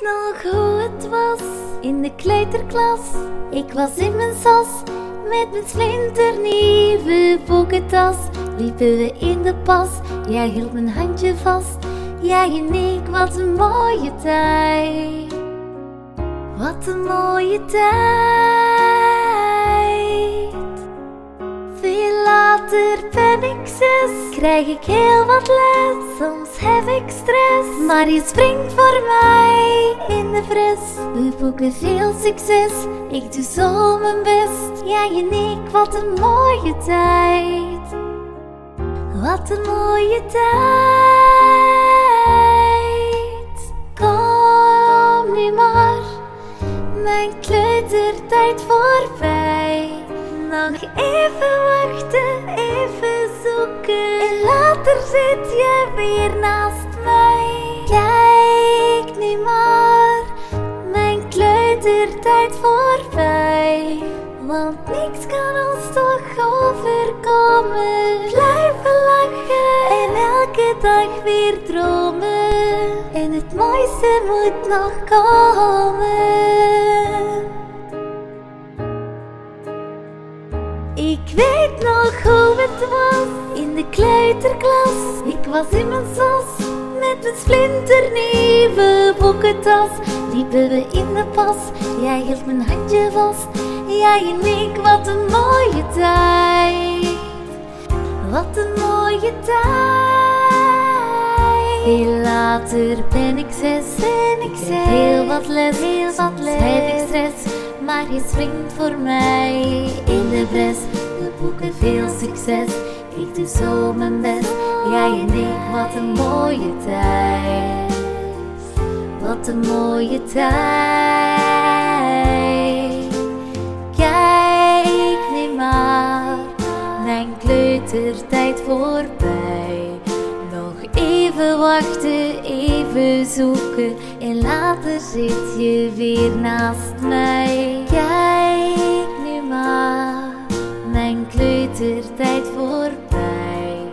nog hoe het was in de kleuterklas. Ik was in mijn sas met mijn splinternieuwe boekentas. Liepen we in de pas, jij hield mijn handje vast. Jij en ik, wat een mooie tijd. Wat een mooie tijd. Later ben ik zes, krijg ik heel wat les. Soms heb ik stress, maar je springt voor mij in de fris. We boeken veel succes, ik doe zo mijn best. Jij en ik, wat een mooie tijd. Wat een mooie tijd. Kom nu maar, mijn kleutertijd voorbij. Nog even wachten. Later zit je weer naast mij. Kijk nu maar, mijn kleutertijd voorbij. Want niks kan ons toch overkomen. Blijven lachen en elke dag weer dromen. En het mooiste moet nog komen. Ik was in mijn sas met mijn splinternieuwe boekentas. Liepen we in de pas, jij hield mijn handje vast. Jij en ik, wat een mooie tijd. Wat een mooie tijd. Veel later ben ik zes, ben ik zes. Heel wat les, heel wat les. Heb ik stress, maar je springt voor mij in de bres. We boeken veel succes, ik doe mijn. Jij en ik, wat een mooie tijd. Wat een mooie tijd. Kijk nu maar, mijn kleutertijd voorbij. Nog even wachten, even zoeken en later zit je weer naast mij. Kijk nu maar, kleutertijd voorbij.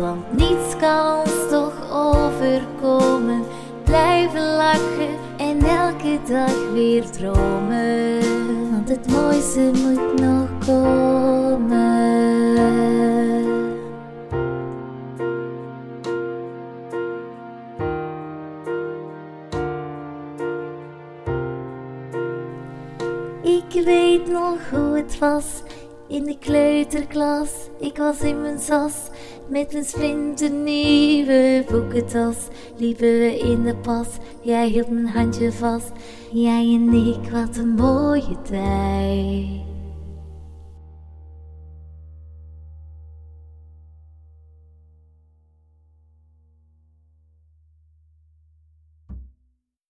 Want niets kan ons toch overkomen. Blijven lachen en elke dag weer dromen. Want het mooiste moet nog komen. Ik weet nog hoe het was in de kleuterklas. Ik was in mijn sas met mijn splinternieuwe boekentas. Liepen we in de pas, jij hield mijn handje vast. Jij en ik, wat een mooie tijd.